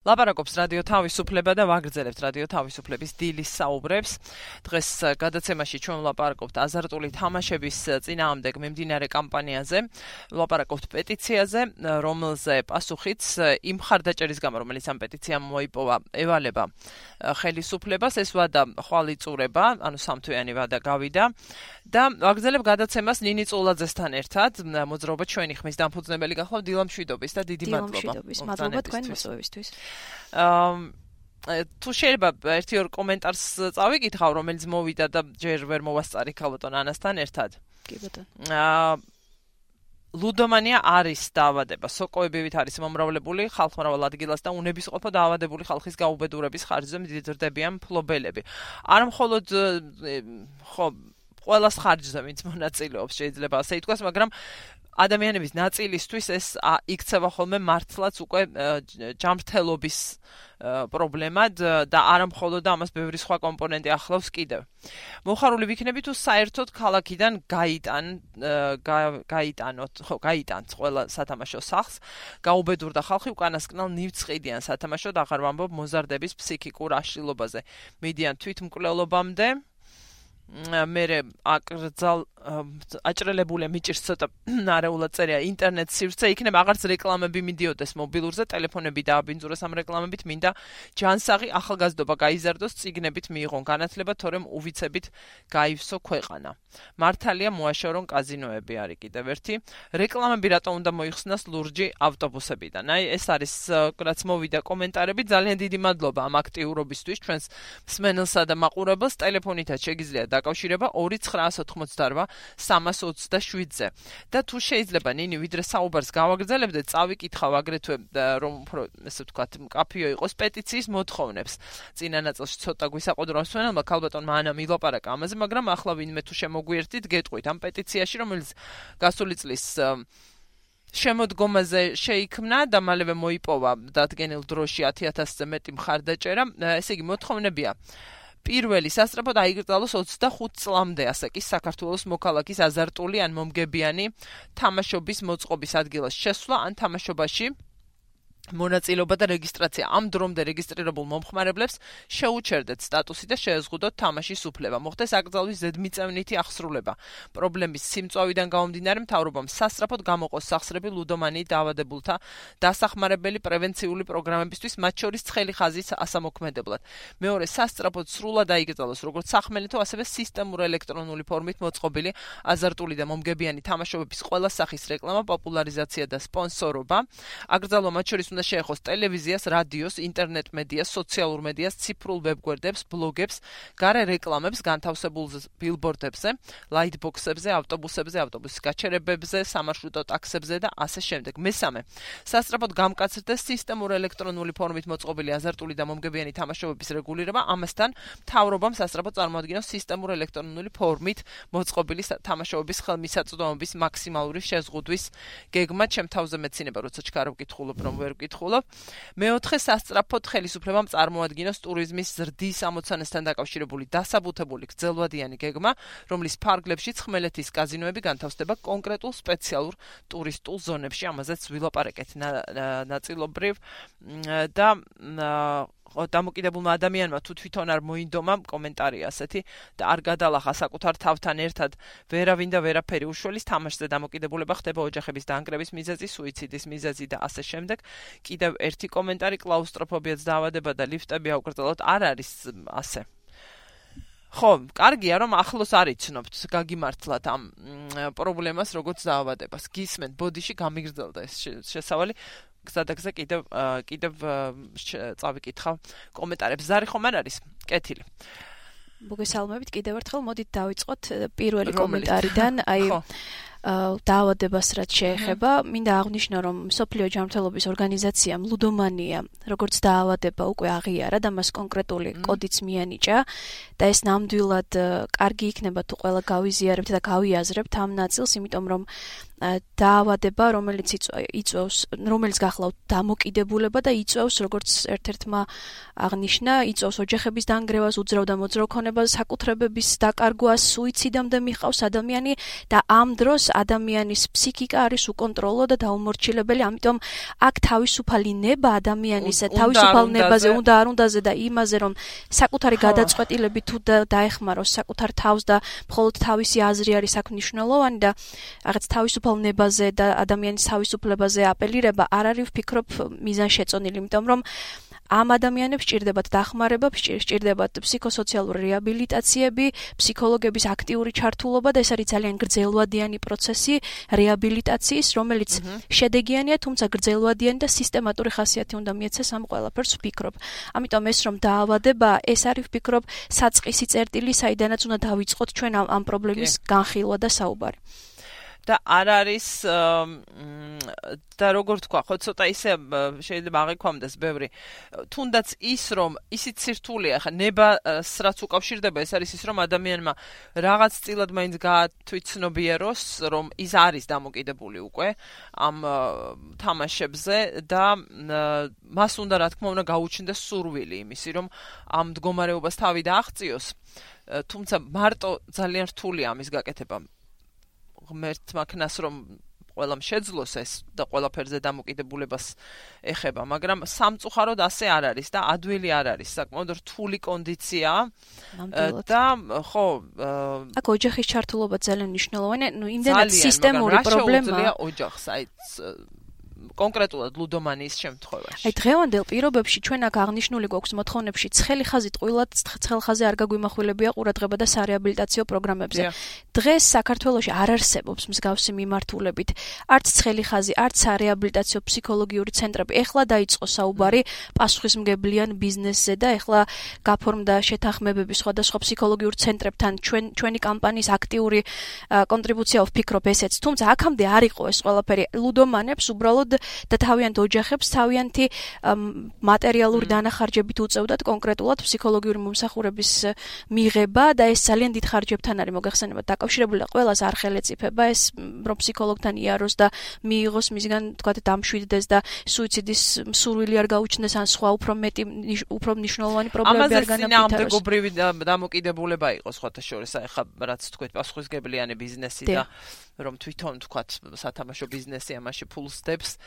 ლაპარაკობს რადიო თავისუფლება და ვაგრძელებთ რადიო თავისუფლების დილის საუბრებს. დღეს გადაცემაში ჩვენ ლაპარაკობთ აზარტული თამაშების წინააღმდეგ მიმდინარე კამპანიაზე, ლაპარაკობთ პეტიციაზე, რომელზე პასუხიც იმ ხარდაჭერის გამო, რომელიც ამ პეტიციამ მოიპოვა, ევალება ხელისუფლებას, ეს ვადა ხვალიწურება, ანუ სამთვიანი ვადა გავიდა და ვაგრძელებ გადაცემას ნინი წულაძესთან ერთად. მოძრაობა ჩვენი ხმის დამფუძნებელი გახლავთ დილამშვიდობის და დიდი მადლობა. დილამშვიდობის, მადლობა თქვენ მოსვევისთვის. აა თუ შეიძლება ერთი ორ კომენტარს წავიკითხავ, რომელიც მოვიდა და ჯერ ვერ მოვასწარი ქალბატონ ანასთან ერთად. კი ბატონო. აა ლუდომანია არის დაავადება, სოკოებივით არის მომრავლებული ხალხმრავალ ადგილას და უნებისყოფო დაავადებული ხალხის გაუბედურების ხარჯზე მდიდრდებიან ფლობელები. არ მხოლოდ ხო ყოველას ხარჯზე ვინც მონაწილეობს შეიძლება ასე ითქვას, მაგრამ ადამიანების ნაწილისთვის ეს იქცევა ხოლმე მართლაც უკვე ჯამრთელობის პრობლემად და არა მხოლოდ ამას ბევრი სხვა კომპონენტი ახლავს კიდევ. მოხარული ვიქნები თუ საერთოდ ქალაქიდან გაიტან გაიტანოთ, ხო, გაიტანთ ყველა სათამაშო სახს, გაუბედურდა ხალხი უკანასკნელ ნივწყიდიან სათამაშოდ აღარ ვამბობ მოზარდების ფსიქიკურ აშლილობაზე. მიდიან თვითმკვლელობამდე მე აკრძალ აჭრელებული მიჭირს ცოტა ნარეულად წერია ინტერნეტ სივრცე იქნება აღარც რეკლამები მიდიოდეს მობილურზე ტელეფონები დააბინძუროს ამ რეკლამებით მინდა ჯანსაღი ახალგაზრდობა გაიზარდოს ციგნებით მიიღონ განათლება თორემ უვიცებით გაივსო ქვეყანა. მართალია მოაშორონ კაზინოები არის კიდევ ერთი. რეკლამები რატომ უნდა მოიხსნას ლურჯი ავტობუსებიდან? აი ეს არის რაც მოვიდა კომენტარები. ძალიან დიდი მადლობა ამ აქტიურობისთვის ჩვენს მსმენელსა და მაყურებელს. ტელეფონითაც შეგიძლიათ დაკავშირება 2988 327-ზე. და თუ შეიძლება ნინი ვიდრე საუბარს გავაგრძელებდეთ, წავიკითხავ აგრეთვე რომ უფრო ესე ვთქვათ, კაფეო იყოს პეტიციის მოთხოვნებს. წინა ნაწილში ცოტა გვისაყოდროს ვენალმა ქალბატონ მანა მილაპარაკა ამაზე, მაგრამ ახლა ვინმე თუ შემოგვიერთით, გეტყვით ამ პეტიციაში, რომელიც გასული წლის შემოდგომაზე შეიქმნა და მალევე მოიპოვა დადგენილ დროში 10000-ზე მეტი მხარდაჭერა. ესე იგი მოთხოვნებია პირველი სასწრაფო დაიგრძალოს 25 წლამდე, ასე კი საქართველოს მოქალაქის აზარტული ან მომგებიანი თამაშობის მოწყობის ადგილას შესვლა ან თამაშობაში მონაწილეობა და რეგისტრაცია ამ დრომდე რეგისტრირებულ მომხმარებლებს შეუჩერდეთ სტატუსი და შეეზღუდოთ თამაშის უფლება. მოხდეს აკრძალვის ზედმიწევნითი აღსრულება. პრობლემის სიმწვავიდან გამომდინარე მთავრობამ სასწრაფოდ გამოყოს სახსრები ლუდომანი დაავადებულთა დასახმარებელი პრევენციული პროგრამებისთვის, მათ შორის ცხელი ხაზის ასამოქმედებლად. მეორე სასწრაფოდ სრულად დაიგრძალოს როგორც სახმელეთო, ასევე სისტემური ელექტრონული ფორმით მოწყობილი აზარტული და მომგებიანი თამაშობების ყველა სახის რეკლამა, პოპულარიზაცია და სპონსორობა. აკრძალვა მათ შორის უნდა შეეხოს ტელევიზიას, რადიოს, ინტერნეტ მედიას, სოციალურ მედიას, ციფრულ ვებგვერდებს, ბლოგებს, გარე რეკლამებს, განთავსებულ ბილბორდებზე, ლაიტბოქსებზე, ავტობუსებზე, ავტობუსის გაჩერებებზე, სამარშრუტო ტაქსებზე და ასე შემდეგ. მესამე. სასწრაფოდ გამკაცრდეს სისტემური ელექტრონული ფორმით მოწყობილი აზარტული და მომგებიანი თამაშობების რეგულირება, ამასთან თავრობამ სასწრაფოდ წარმოადგინოს სისტემური ელექტრონული ფორმით მოწყობილი თამაშობების ხელმისაწვდომობის მაქსიმალური შეზღუდვის გეგმა, ჩემ თავზე მეცინება, როცა ჩქარო ვკითხულობ, რომ ვერ ვკითხულობ. მეოთხე სასწრაფოდ ხელისუფლებამ წარმოადგინოს ტურიზმის ზრდის ამოცანასთან დაკავშირებული დასაბუთებული გრძელვადიანი გეგმა, რომლის ფარგლებშიც ხმელეთის კაზინოები განთავსდება კონკრეტულ სპეციალურ ტურისტულ ზონებში, ამაზეც ვილაპარაკეთ ნაწილობრივ და დამოკიდებულმა ადამიანმა თუ თვითონ არ მოინდომა კომენტარი ასეთი და არ გადალახა საკუთარ თავთან ერთად ვერავინ და ვერაფერი უშველის თამაშზე დამოკიდებულება ხდება ოჯახების დაანგრევის მიზეზი, სუიციდის მიზეზი და ასე შემდეგ. კიდევ ერთი კომენტარი კლაუსტროფობიაც დაავადება და ლიფტები აუკრძალოთ არ არის ასე. ხო, კარგია რომ ახლოს არ იცნობთ გაგიმართლათ ამ პრობლემას როგორც დაავადებას. გისმენთ ბოდიში გამიგრძელდა ეს შესავალი გზადაგზე კიდევ კიდევ წავიკითხავ კომენტარებს. ზარი ხომ არ არის? კეთილი. მოგესალმებით კიდევ ერთხელ. მოდით დავიწყოთ პირველი კომენტარიდან. აი დაავადებას რაც შეეხება, მინდა აღვნიშნო, რომ სოფლიო ჯანმრთელობის ორგანიზაციამ ლუდომანია, როგორც დაავადება უკვე აღიარა და მას კონკრეტული კოდიც მიანიჭა და ეს ნამდვილად კარგი იქნება თუ ყველა გავიზიარებთ და გავიაზრებთ ამ ნაწილს, იმიტომ რომ დაავადება, რომელიც იწვევს, რომელიც გახლავთ დამოკიდებულება და იწვევს, როგორც ერთ-ერთმა აღნიშნა, იწვევს ოჯახების დანგრევას, უძრავ და მოძრავ ქონებას, საკუთრებების დაკარგვას, სუიციდამდე მიყავს ადამიანი და ამ დროს ადამიანის ფსიქიკა არის უკონტროლო და დაუმორჩილებელი, ამიტომ აქ თავისუფალი ნება ადამიანის თავისუფალ ნებაზე უნდა არ უნდაზე და იმაზე რომ საკუთარი გადაწყვეტილები თუ დაეხმაროს საკუთარ თავს და მხოლოდ თავისი აზრი არის აქ მნიშვნელოვანი და რაღაც თავისუფალ ნებაზე და ადამიანის თავისუფლებაზე აპელირება არ არის ვფიქრობ მიზანშეწონილი, იმიტომ რომ ამ ადამიანებს ჭირდებათ დახმარება, ჭირდებათ ფსიქოსოციალური რეაბილიტაციები, ფსიქოლოგების აქტიური ჩართულობა და ეს არის ძალიან გრძელვადიანი პროცესი რეაბილიტაციის, რომელიც შედეგიანია, თუმცა გრძელვადიანი და სისტემატური ხასიათი უნდა მიეცეს ამ ყველაფერს ვფიქრობ. ამიტომ ეს რომ დაავადება, ეს არის ვფიქრობ საწყისი წერტილი, საიდანაც უნდა დავიწყოთ ჩვენ ამ პრობლემის განხილვა და საუბარი. და არ არის და როგორ თქვა ხო ცოტა ისე შეიძლება აღიქვამდეს ბევრი. თუნდაც ის რომ ისიც სირთულეა ხა ნებას რაც უკავშირდება ეს არის ის რომ ადამიანმა რაღაც წილად მაინც გაათვითცნობიეროს რომ ის არის დამოკიდებული უკვე ამ თამაშებზე და მას უნდა რა თქმა უნდა გაუჩნდეს სურვილი იმისი რომ ამ მდგომარეობას თავი დააღწიოს. თუმცა მარტო ძალიან რთულია ამის გაკეთება ღმერთმა ქნას რომ ყველამ შეძლოს ეს და ყველაფერზე დამოკიდებულებას ეხება, მაგრამ სამწუხაროდ ასე არ არის და ადვილი არ არის, საკმაოდ რთული კონდიცია. და ხო, აქ ოჯახის ჩართულობა ძალიან მნიშვნელოვანია, ну იმდენად სისტემური პრობლემაა. ოჯახს, აი კონკრეტულად ლუდომანიის შემთხვევაში. აი დღევანდელ პირობებში ჩვენ აქ აღნიშნული გვაქვს მოთხოვნებში ცხელი ხაზი ტყუილად ცხელ ხაზე არ გაგვიმახვილებია ყურადღება და სარეაბილიტაციო პროგრამებზე. დღეს საქართველოში არ არსებობს მსგავსი მიმართულებით არც ცხელი ხაზი, არც სარეაბილიტაციო ფსიქოლოგიური ცენტრები. ეხლა დაიწყო საუბარი პასუხისმგებლიან ბიზნესზე და ეხლა გაფორმდა შეთანხმებები სხვადასხვა ფსიქოლოგიურ ცენტრებთან. ჩვენ ჩვენი კამპანიის აქტიური კონტრიბუცია ვფიქრობ ესეც. თუმცა აქამდე არ იყო ეს ყველაფერი. ლუდომანებს უბრალოდ და თავიანთ ოჯახებს თავიანთი მატერიალური დანახარჯებით უწევდათ კონკრეტულად ფსიქოლოგიური მომსახურების მიღება და ეს ძალიან დიდ ხარჯებთან არის მოგეხსენება დაკავშირებული ყველას არ ხელეწიფება ეს რომ ფსიქოლოგთან იაროს და მიიღოს მისგან თქვა დამშვიდდეს და სუიციდის სურვილი არ გაუჩნდეს ან სხვა უფრო მეტი უფრო მნიშვნელოვანი პრობლემები არ განაპირობოს. ამაზე ამდეგობრივი დამოკიდებულება იყოს სხვათა შორის აი ხა რაც თქვით პასუხისგებლიანი ბიზნესი და რომ თვითონ თქვა სათამაშო ბიზნესი ამაში ფულს დებს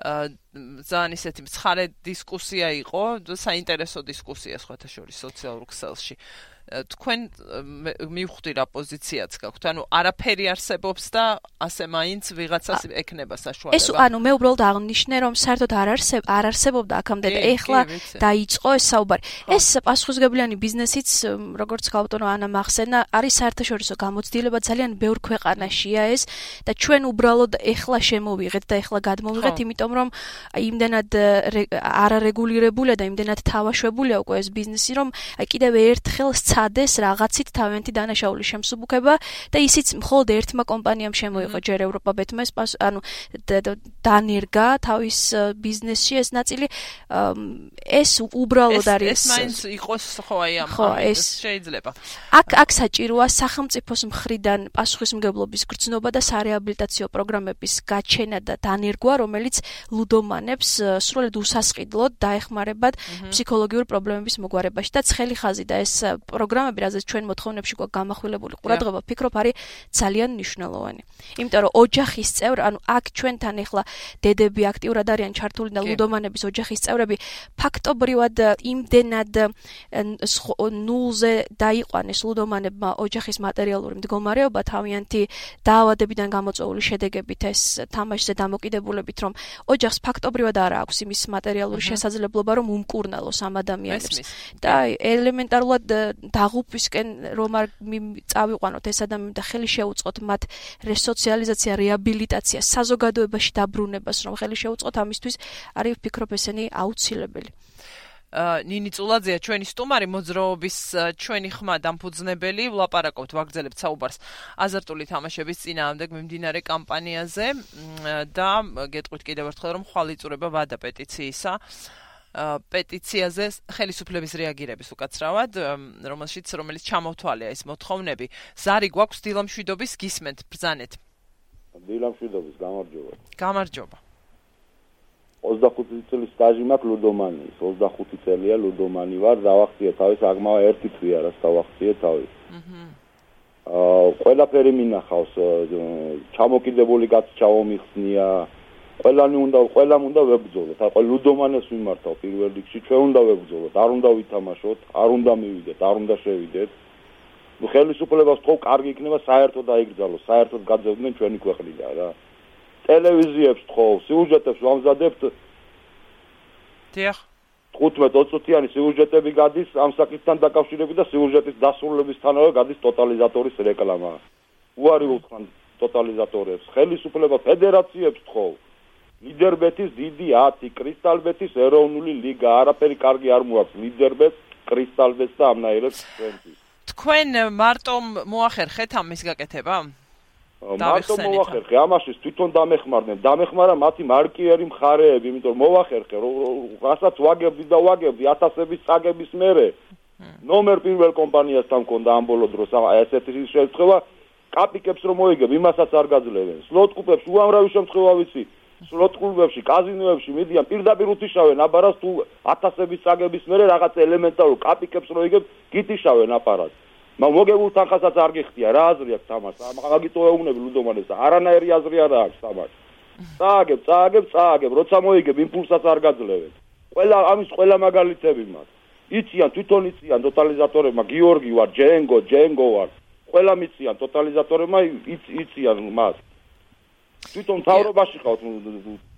ძალიან ისეთი მცხარე დისკუსია იყო, საინტერესო დისკუსია სხვათა შორის სოციალურ ქსელში. თქვენ მივხვდი რა პოზიციაც გაქვთ. ანუ არაფერი არსებობს და ასე მაინც ვიღაცას ექნება საშუალება. ეს ანუ მე უბრალოდ აღნიშნე რომ საერთოდ არ არსებ არ არსებობდა აქამდე და ეხლა დაიწყო ეს საუბარი. ეს პასუხისგებლიანი ბიზნესიც როგორც გაუტონო ანა მახსენა არის საერთაშორისო გამოცდილება ძალიან ბევრ ქვეყანაშია ეს და ჩვენ უბრალოდ ეხლა შემოვიღეთ და ეხლა გადმოვიღეთ იმიტომ რომ იმდენად არარეგულირებულია და იმდენად თავაშვებულია უკვე ეს ბიზნესი რომ აი კიდევ ერთხელ სცადეს რაღაცით თავიანთი დანაშაულის შემსუბუქება და ისიც მხოლოდ ერთმა კომპანიამ შემოიღო. ჯერ ევროპა ბეთმეს ანუ დანერგა თავის ბიზნესში ეს ნაწილი ეს უბრალოდ არის ეს მაინც იყოს ხო აი ამ ეს შეიძლება. აქ აქ საჭიროა სახელმწიფოს მხრიდან პასუხისმგებლობის გრძნობა და სარეაბილიტაციო პროგრამების გაჩენა და დანერგვა რომელიც ლუდომანებს სრულად უსასყიდლოდ დაეხმარებათ ფსიქოლოგიური პრობლემების მოგვარებაში და ცხელი ხაზი და ეს პროგრამები, რაზეც ჩვენ მოთხოვნებში გვაქვს გამახვილებული ყურადღება, ფიქრობ არის ძალიან მნიშვნელოვანი. იმიტომ რომ ოჯახის წევრ, ანუ აქ ჩვენთან ახლა დედები აქტიურად არიან ჩართული და ლუდომანების ოჯახის წევრები ფაქტობრივად იმდენად ნულზე დაიყვანეს ლუდომანებმა ოჯახის მატერიალური მდგომარეობა თავიანთი დაავადებიდან გამოწვეული შედეგებით ეს თამაშზე დამოკიდებულებით რომ ოჯახს ფაქტობრივად არ აქვს იმის მატერიალური შესაძლებლობა რომ უმკურნალოს ამ ადამიანებს. და ელემენტარულად დაღუპვისკენ რომ არ წავიყვანოთ ეს ადამიანი და ხელი შეუწყოთ მათ რესოციალიზაცია, რეაბილიტაცია, საზოგადოებაში დაბრუნებას რომ ხელი შეუწყოთ ამისთვის არის ვფიქრობ ესენი აუცილებელი. ა ნინი წულაძეა ჩვენი სტუმარი მოძრაობის ჩვენი ხმა დამფუძნებელი ვლაპარაკობთ ვაგრძელებთ საუბარს აზარტული თამაშების წინააღმდეგ მიმდინარე კამპანიაზე და გეტყვით კიდევ ერთხელ რომ ხვალ იწურება ვადა პეტიციისა პეტიციაზე ხელისუფლების რეაგირების უკაცრავად, რომელშიც რომელიც ჩამოთვალია ეს მოთხოვნები. ზარი გვაქვს დილამშვიდობის გისმენთ ბრძანეთ. დილამშვიდობის გამარჯობა. გამარჯობა. 25 წელი სტაჟი მაქვს ლუდომანის. 25 წელია ლუდომანი ვარ, დავახციე თავის აგმავა ერთი თვია რა დავახციე თავის. აჰა. აა ყველაფერი მინახავს, ჩამოკიდებული კაცი ჩავომიხსნია. ყველანი უნდა ყველამ უნდა ვებძოლოთ. აი ყველა ლუდომანეს ვიმართავ პირველ რიგში, ჩვენ უნდა ვებძოლოთ, არ უნდა ვითამაშოთ, არ უნდა მივიდეთ, არ უნდა შევიდეთ. ნუ ხელისუფლებას თქო კარგი იქნება საერთოდ აიგრძალოს, საერთოდ გაძევდნენ ჩვენი ქვეყნიდან რა. ტელევიზიებს თქო, სიუჟეტებს ვამზადებთ. დიახ. 15 წუთიანი სიუჟეტები გადის ამ საკითხთან დაკავშირებით და სიუჟეტის დასრულებისთანავე გადის ტოტალიზატორის რეკლამა. უარი უთხრან ტოტალიზატორებს, ხელისუფლება ფედერაციებს თქო. ლიდერბეთის დიდი 10, კრისტალბეთის ეროვნული ლიგა, არაფერი კარგი არ მოაქვს ლიდერბეთს, კრისტალბეთს და ამნაირებს ჩვენთვის. თქვენ მარტო მოახერხეთ ამის გაკეთება? მარტო მოახერხე, ამაშიც თვითონ დამეხმარდნენ. დამეხმარა მათი მარკიერი მხარეები, იმიტომ მოახერხე, რასაც ვაგებდი და ვაგებდი ათასების წაგების მერე. ნომერ პირველ კომპანიასთან მქონდა ამ ბოლო დროს ესეთი შეცხება, კაპიკებს რომ მოიგებ, იმასაც არ გაძლევენ. სლოტ კუპებს უამრავი შემთხვევა ვიცი. სლოტ კლუბებში, კაზინოებში მიდიან პირდაპირ უთიშავენ აპარატს თუ ათასების წაგების მერე რაღაც ელემენტარულ კაპიკებს რო იგებ, გითიშავენ აპარატს. მაგრამ მოგებულ თანხასაც არ გიხდია რა აზრი აქვს თამაშს მაგიტო ეუბნები ლუდომანეს და არანაირი აზრი არ აქვს თამაშს წააგებ წააგებ წააგებ როცა მოიგებ იმპულსაც არ გაძლევენ. ყველა ამის ყველა მაგალითები მაქვს. იციან თვითონ იციან ტოტალიზატორებმა გიორგი ვარ ჯენგო ჯენგო ვარ. ყველა მიციან ტოტალიზატორებმა იციან მას თვითონ თავრობაში ხავთ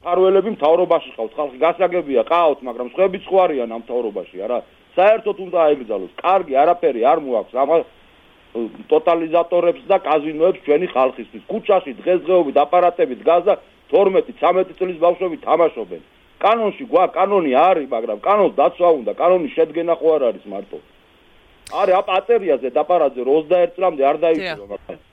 ფარველები მთავრობაში ხავთ ხალხი გასაგებია ყავთ მაგრამ სხვები სხვა არიან ამ თავრობაში არა საერთოდ უნდა აიგრძალოს. კარგი, არაფერი არ მოაქვს ამ ტოტალიზატორებს და კაზინოებს ჩვენი ხალხისთვის. ქუჩაში დღესდღეობით აპარატებით გაზა 12-13 წლის ბავშვები თამაშობენ. კანონში გვა კანონი არის, მაგრამ კანონს დაცვა უნდა, კანონის შედგენა ხო არ არის მარტო. არის აპატერიაზე დაპარაძე 21 წლამდე არ დაიწყო, მაგრამ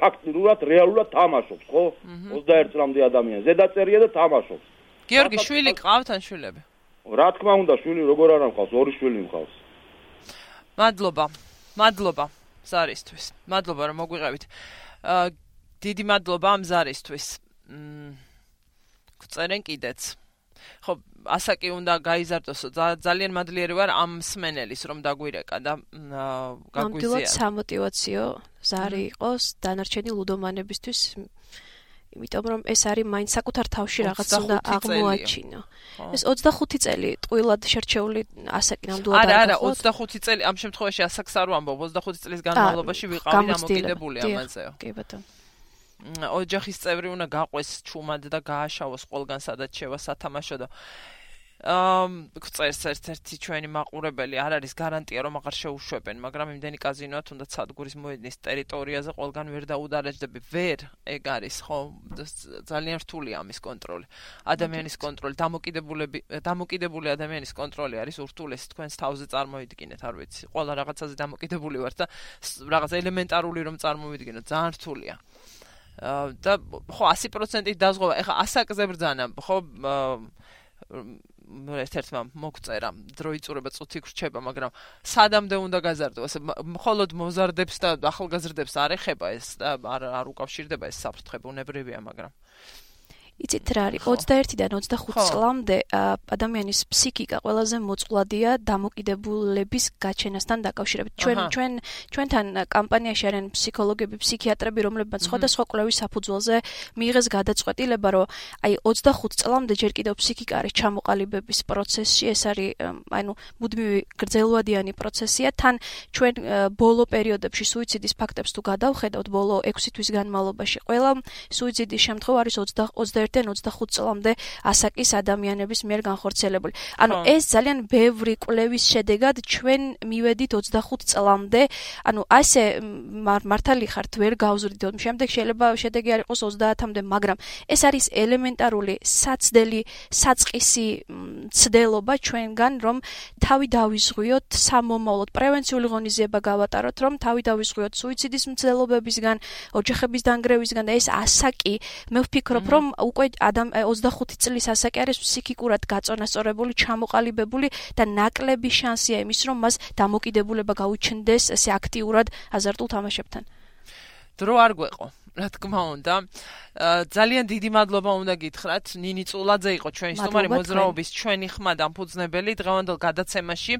ფაქტიურად რეალურად თამაშობს, ხო? 21 წლამდე ადამიანი ზედაწერია და თამაშობს. გიორგი შვილი ყავთ ან შვილები? რა თქმა უნდა, შვილი როგორ არ ამყავს, ორი შვილი მყავს. მადლობა. მადლობა ზარისთვის. მადლობა რომ მოგვიყევით. აა დიდი მადლობა ამ ზარისთვის. მ წერენ კიდეც. ხო, ასაკი უნდა გაიზარდოსო. ძალიან მადლიერი ვარ ამ სმენელის რომ დაგვირეკა და გაგვიზია. ნამდვილად სამოტივაციო ზარი იყოს დანარჩენი ლუდომანებისთვის. იმიტომ რომ ეს არის მაინც საკუთარ თავში რაღაც უნდა აღმოაჩინო. ეს 25 წელი ტყუილად შერჩეული ასაკი ნამდვილად არა არა 25 წელი ამ შემთხვევაში ასაკს არ ვამბობ 25 წლის განმავლობაში ვიყავი ამოკიდებული ამაზე. კი ბატონო. ოჯახის წევრი უნდა გაყვეს ჩუმად და გააშავოს ყველგან სადაც შევა სათამაშო და ამ წერს ერთ-ერთი ჩვენი მაყურებელი არ არის გარანტია რომ აღარ შეუშვებენ, მაგრამ იმდენი კაზინოა თუნდაც სადგურის მოედნის ტერიტორიაზე ყველგან ვერ დაუდარაჯდები. ვერ ეგ არის, ხო? ძალიან რთულია ამის კონტროლი. ადამიანის კონტროლი, დამოკიდებულები, დამოკიდებული ადამიანის კონტროლი არის ურთულესი თქვენს თავზე წარმოიდგინეთ, არ ვიცი. ყველა რაღაცაზე დამოკიდებული ვართ და რაღაც ელემენტარული რომ წარმოვიდგინოთ, ძალიან რთულია. და ხო 100% დაზღვევა. ეხლა ასაკზე ბრძანა, ხო? ერთ-ერთმა მოგწერა დროიწურება წუთი გრჩება მაგრამ სადამდე უნდა გაზარდო ასე მხოლოდ მოზარდებს და ახალგაზრდებს არ ეხება ეს და არ არ უკავშირდება ეს საფრთხე ბუნებრივია მაგრამ იცით რა არის? 21-დან 25 წლამდე ადამიანის ფსიქიკა ყველაზე მოწყვლადია დამოკიდებულების გაჩენასთან დაკავშირებით. ჩვენ ჩვენ ჩვენთან კამპანიაში არიან ფსიქოლოგები, ფსიქიატრები, რომლებმაც სხვადასხვა კვლევის საფუძველზე მიიღეს გადაწყვეტილება, რომ აი 25 წლამდე ჯერ კიდევ ფსიქიკა არის ჩამოყალიბების პროცესში, ეს არის ანუ მუდმივი გრძელვადიანი პროცესია. თან ჩვენ ბოლო პერიოდებში სუიციდის ფაქტებს თუ გადავხედავთ, ბოლო 6 თვის განმავლობაში ყველა სუიციდის შემთხვევა არის 20 21-დან 25 წლამდე ასაკის ადამიანების მიერ განხორციელებული. ანუ ეს ძალიან ბევრი კვლევის შედეგად ჩვენ მივედით 25 წლამდე. ანუ ასე მართალი ხართ ვერ გავზრდით. შემდეგ შეიძლება შედეგი არ იყოს 30-მდე, მაგრამ ეს არის ელემენტარული საცდელი საწყისი ცდელობა ჩვენგან, რომ თავი დავიზღვიოთ სამომავლოდ პრევენციული ღონისძიება გავატაროთ, რომ თავი დავიზღვიოთ სუიციდის მცდელობებისგან, ოჯახების დანგრევისგან და ეს ასაკი მე ვფიქრობ, რომ უკვე ადამ 25 წლის ასაკი არის ფსიქიკურად გაწონასწორებული, ჩამოყალიბებული და ნაკლები შანსია იმის, რომ მას დამოკიდებულება გაუჩნდეს ესე აქტიურად აზარტულ თამაშებთან. დრო არ გვეყო რა თქმა უნდა. ძალიან დიდი მადლობა უნდა გითხრათ. ნინი წულაძე იყო ჩვენი სტუმარი მოძრაობის ჩვენი ხმა დამფუძნებელი. დღევანდელ გადაცემაში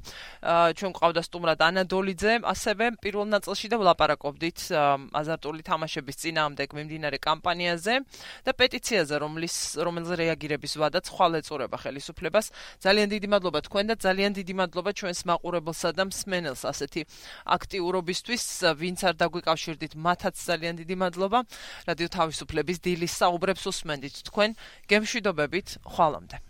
ჩვენ ყავდა სტუმრად ანა დოლიძე ასევე პირველ ნაწილში და ვლაპარაკობდით აზარტული თამაშების წინააღმდეგ მიმდინარე კამპანიაზე და პეტიციაზე რომლის რომელზე რეაგირების ვადაც ხვალ ეწურება ხელისუფლებას. ძალიან დიდი მადლობა თქვენ და ძალიან დიდი მადლობა ჩვენს მაყურებელსა და მსმენელს ასეთი აქტიურობისთვის. ვინც არ დაგვიკავშირდით მათაც ძალიან დიდი მადლობა რადიო თავისუფლების დილის საუბრებს უსმენდით თქვენ გემშვიდობებით ხვალამდე